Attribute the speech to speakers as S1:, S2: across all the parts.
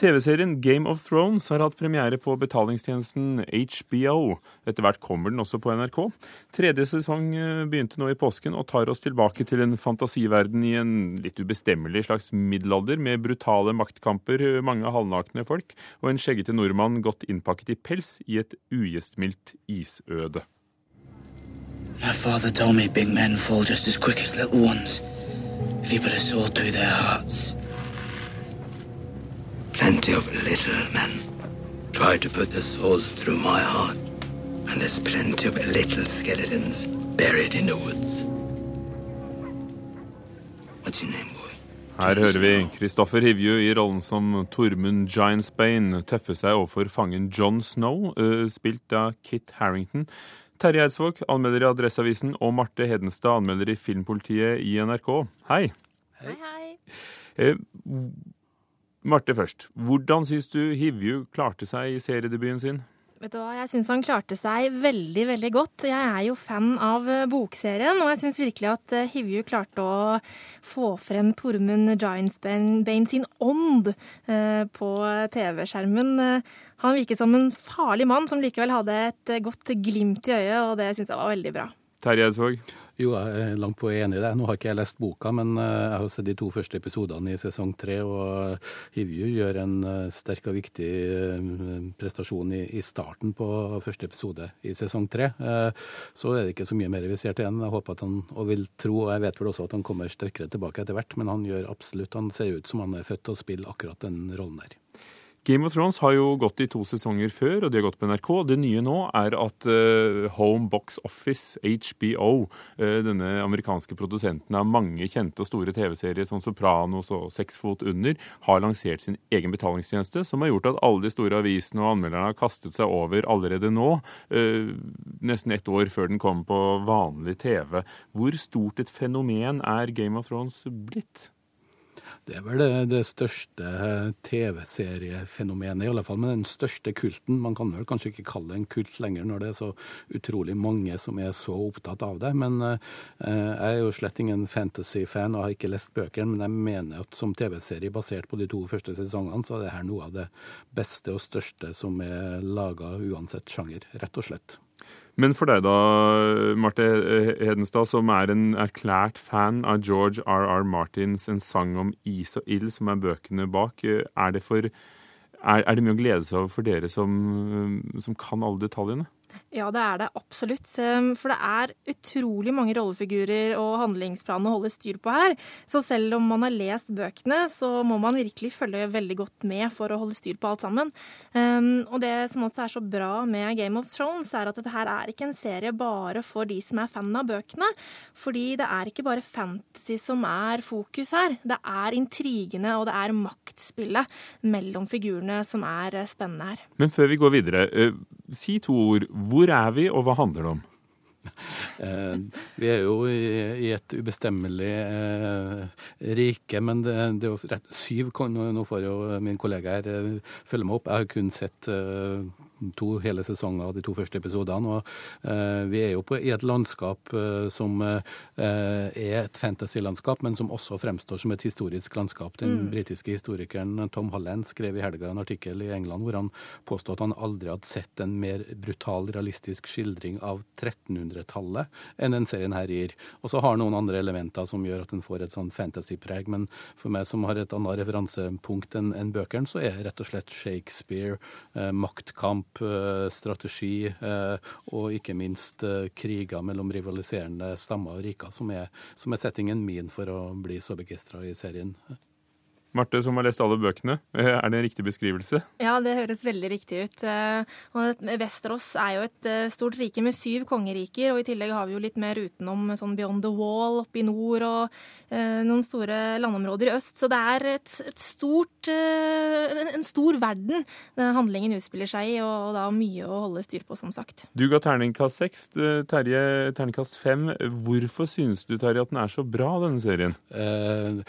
S1: TV-serien Game of Thrones har hatt premiere på betalingstjenesten HBO. Etter hvert kommer den også på NRK. Tredje sesong eh, begynte nå i påsken og tar oss tilbake til en fantasiverden i en litt ubestemmelig slags middelalder, med brutale maktkamper, mange halvnakne folk og en skjeggete nordmann godt innpakket i pels i et ugjestmildt isøde.
S2: My father told me big men fall just as quick as little ones if you put a sword through their hearts.
S3: Plenty of little men try to put the swords through my heart, and there's plenty of little skeletons buried in the woods. What's your name, boy?
S1: Her hører vi Kristoffer Hivju i rollen som Tormund Giantsbane tøffe seg overfor fangen John Snow, spilt av Kit Harrington. Terje Eidsvåg, anmelder i Adresseavisen, og Marte Hedenstad, anmelder i Filmpolitiet i NRK. Hei.
S4: Hei, hei.
S1: Eh, Marte først. Hvordan syns du Hivju klarte seg i seriedebuten sin?
S4: Vet du hva, Jeg syns han klarte seg veldig veldig godt. Jeg er jo fan av eh, bokserien, og jeg syns virkelig at eh, Hivju klarte å få frem Tormund Giantsbane sin ånd eh, på TV-skjermen. Han virket som en farlig mann som likevel hadde et godt glimt i øyet, og det syns jeg var veldig bra.
S1: Terje Eidsvåg?
S5: Jo, jeg er langt på enig i det. Nå har ikke jeg lest boka, men eh, jeg har sett de to første episodene i sesong tre, og Hivju gjør en eh, sterk og viktig eh, prestasjon i starten på første episode i sesong tre. Så er det ikke så mye mer vi ser til igjen. Jeg håper at han, og vil tro, og jeg vet vel også at han kommer sterkere tilbake etter hvert, men han gjør absolutt Han ser ut som han er født til å spille akkurat den rollen der.
S1: Game of Thrones har jo gått i to sesonger før, og de har gått på NRK. Det nye nå er at uh, Home Box Office, HBO, uh, eh, denne amerikanske produsenten av mange kjente og store TV-serier som Sopranos og Seks fot under, har lansert sin egen betalingstjeneste, som har gjort at alle de store avisene og anmelderne har kastet seg over allerede nå, uh, nesten ett år før den kommer på vanlig TV. Hvor stort et fenomen er Game of Thrones blitt?
S5: Det er vel det, det største TV-seriefenomenet, i alle fall med den største kulten. Man kan vel kanskje ikke kalle det en kult lenger når det er så utrolig mange som er så opptatt av det. Men eh, jeg er jo slett ingen fantasy-fan og har ikke lest bøkene, men jeg mener at som TV-serie basert på de to første sesongene, så er det her noe av det beste og største som er laga uansett sjanger, rett og slett.
S1: Men for deg da, Marte Hedenstad, som er en erklært fan av George R.R. Martins En sang om is og ild, som er bøkene bak, er det, for, er, er det mye å glede seg over for dere som, som kan alle detaljene?
S4: Ja, det er det absolutt. Ehm, for det er utrolig mange rollefigurer og handlingsplaner å holde styr på her. Så selv om man har lest bøkene, så må man virkelig følge veldig godt med for å holde styr på alt sammen. Ehm, og det som også er så bra med Game of Thrones, er at dette her er ikke en serie bare for de som er fan av bøkene. Fordi det er ikke bare fantasy som er fokus her. Det er intrigene og det er maktspillet mellom figurene som er spennende her.
S1: Men før vi går videre, eh, si to ord. Hvor er vi, og hva handler det om?
S5: Eh, vi er jo i, et ubestemmelig eh, rike, men det, er jo rett syv Nå får jo min kollega her eh, følge meg opp. Jeg har kun sett to hele sesonger av de to første episodene. og eh, Vi er jo på, i et landskap eh, som eh, er et fantasy-landskap, men som også fremstår som et historisk landskap. Den mm. britiske historikeren Tom Holland skrev i helga en artikkel i England hvor han påstod at han aldri hadde sett en mer brutal, realistisk skildring av 1300-tallet enn den serien her gir. Og så har noen andre elementer som gjør at den får et sånn fantasy-preg. Men for meg som har et annet referansepunkt enn en bøkene, så er rett og slett Shakespeare, maktkamp, strategi eh, og ikke minst eh, kriger mellom rivaliserende stammer og riker, som er, som er settingen min for å bli så begeistra i serien.
S1: Marte, som har lest alle bøkene, eh, er det en riktig beskrivelse?
S4: Ja, det høres veldig riktig ut. Vesterås er jo et stort rike med syv kongeriker, og i tillegg har vi jo litt mer utenom sånn Beyond the Wall oppe i nord og noen store landområder i øst. Så det er et, et stort, en stor verden handlingen utspiller seg i, og da mye å holde styr på, som sagt.
S1: Du ga terningkast seks, Terje terningkast fem. Hvorfor synes du, Terje, at den er så bra, denne serien?
S5: Uh,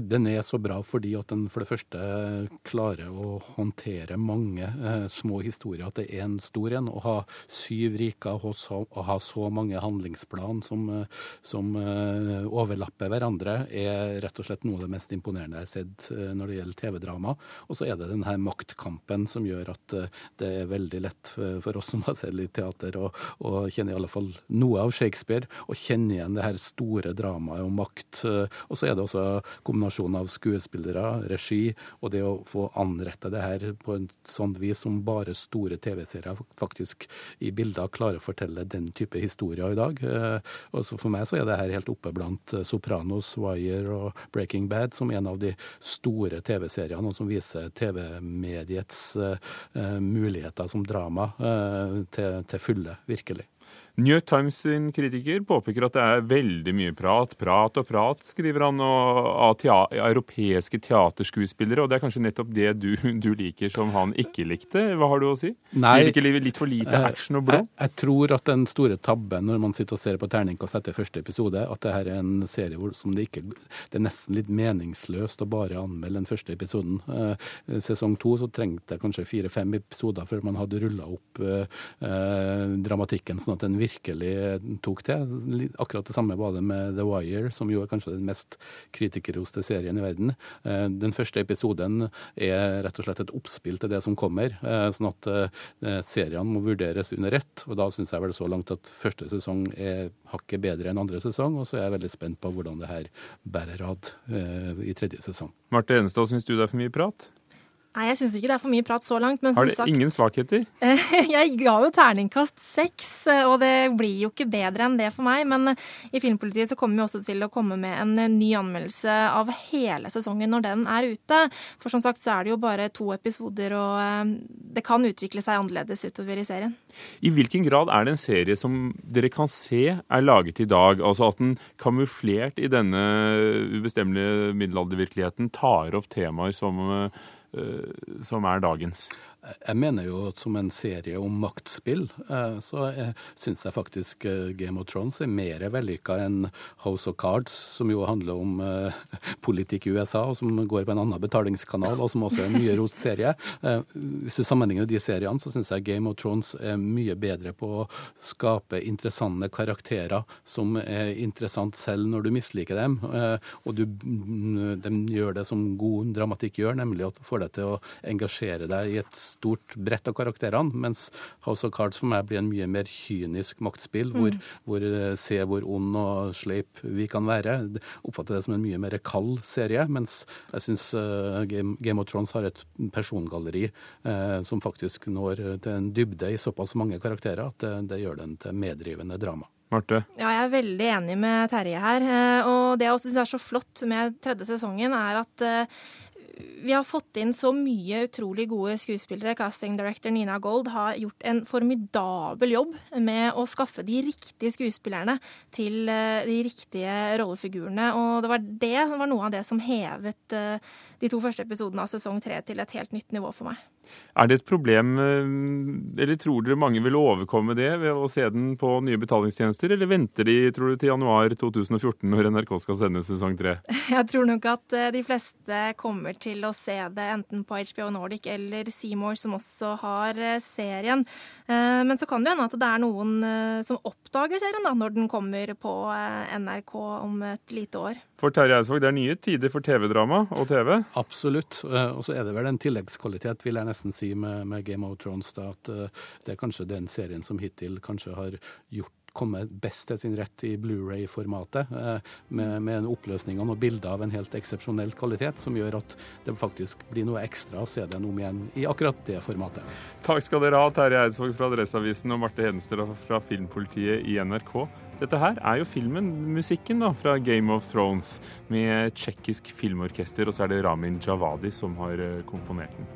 S5: Den er så bra fordi at den for det første klarer å håndtere mange eh, små historier. At det er en stor en. Å ha syv riker og så, å ha så mange handlingsplan som, eh, som eh, overlapper hverandre, er rett og slett noe av det mest imponerende jeg har sett eh, når det gjelder TV-drama. Og så er det denne maktkampen som gjør at eh, det er veldig lett for oss som har sett litt teater, å, å kjenne i alle fall noe av Shakespeare, og kjenne igjen det her store dramaet om makt. Og så er det også kombinasjon av skuespillere, regi, og det å få anrette det her på en sånn vis som bare store TV-serier faktisk i bilder klarer å fortelle den type historier i dag. Og så For meg så er det her helt oppe blant eh, Sopranos, Wire og Breaking Bad som en av de store TV-seriene, og som viser TV-mediets uh, muligheter som drama til, til fulle, virkelig.
S1: New Times sin kritiker påpeker at det er veldig mye prat, prat og prat, skriver han, av tea europeiske teaterskuespillere. Og det er kanskje nettopp det du, du, liker som han ikke likte. Hva har du å si?
S5: Nei,
S1: du liker litt for lite eh, action og blod?
S5: Jeg, jeg, tror at den store tabben når man sitter og ser på terningkast etter første episode, at det her er en serie hvor som det ikke Det er nesten litt meningsløst å bare anmelde den første episoden. Eh, sesong to så trengte jeg kanskje fire-fem episoder før man hadde rulla opp eh, eh, dramatikken, sånn at den virkelig virkelig tok til. Akkurat det samme var det med The Wire, som jo er kanskje den mest kritikerroste serien i verden. Eh, den første episoden er rett og slett et oppspill til det som kommer, eh, sånn at eh, seriene må vurderes under ett. Og da syns jeg vel så langt at første sesong er hakket bedre enn andre sesong, og så er jeg veldig spent på hvordan det her bærer ad i tredje sesong.
S1: Marte Enestad, syns du det er for mye prat?
S4: Nei, jeg syns ikke det er for mye prat så langt. Men
S1: Har det
S4: sagt,
S1: ingen svakheter?
S4: jeg ga jo terningkast seks, og det blir jo ikke bedre enn det for meg. Men i Filmpolitiet så kommer vi også til å komme med en ny anmeldelse av hele sesongen når den er ute. For som sagt så er det jo bare to episoder, og eh, det kan utvikle seg annerledes utover i serien.
S1: I hvilken grad er det en serie som dere kan se er laget i dag? Altså at den kamuflert i denne ubestemmelige middelaldervirkeligheten tar opp temaer som eh, Eh, som er dagens.
S5: Jeg mener jo at som en serie om maktspill, eh, så syns jeg faktisk eh, Game of Thrones er mer vellykka enn House of Cards, som jo handler om eh, politikk i USA, og som går på en annen betalingskanal, og som også er en mye rost serie. Hvis du sammenligner de seriene, så syns jeg Game of Thrones er mye bedre på å skape interessante karakterer som er interessant selv når du misliker dem. Og du, mm, de gjør det som god dramatikk gjør, nemlig å få deg til å engasjere deg i et stort brett av karakterene, mens House of Cards for meg blir en mye mer kynisk maktspill, hvor, mm. hvor uh, se hvor ond og sleip vi kan være. Oppfatter det som en mye mer kald serie, mens jeg syns uh, Game, Game, of Thrones har et persongalleri uh, som faktisk når til en dybde i såpass mange karakterer at det, det gjør den til meddrivende drama.
S1: Marte?
S4: Ja, jeg er veldig enig med Terje her. Og det jeg også syns er så flott med tredje sesongen, er at vi har fått inn så mye utrolig gode skuespillere. Casting director Nina Gold har gjort en formidabel jobb med å skaffe de riktige skuespillerne til eh, de riktige rollefigurene. Og det var, det, det var noe av det som hevet eh, de to første episodene av sesong tre til et helt nytt nivå for meg.
S1: Er det et problem, eh, eller tror dere mange vil overkomme det ved å se den på nye betalingstjenester, eller venter de tror du, til januar 2014 når NRK skal sende sesong tre?
S4: Jeg tror nok at de fleste kommer til å se det enten på HBO Nordic eller Seymour, som også har eh, serien. Eh, men så kan det hende at det er noen eh, som oppdager serien da, når den kommer på NRK om et lite år.
S1: For Terje Eidsvåg, det er nye tider for TV-drama og TV?
S5: Absolutt. Og så er det vel en tilleggskvalitet, vil jeg nesten si, med, med Game of Thrones. Da, at det er kanskje den serien som hittil kanskje har gjort komme best til sin rett i Blu-ray-formatet, med med, med oppløsningene og bilder av en helt eksepsjonell kvalitet, som gjør at det faktisk blir noe ekstra å se den om igjen i akkurat det formatet.
S1: Takk skal dere ha, Terje Eidsvåg fra Adresseavisen og Marte Hedenstad fra Filmpolitiet i NRK. Dette her er jo filmen, musikken da, fra Game of Thrones, med tsjekkisk filmorkester, og så er det Ramin Javadi som har eh, komponert den.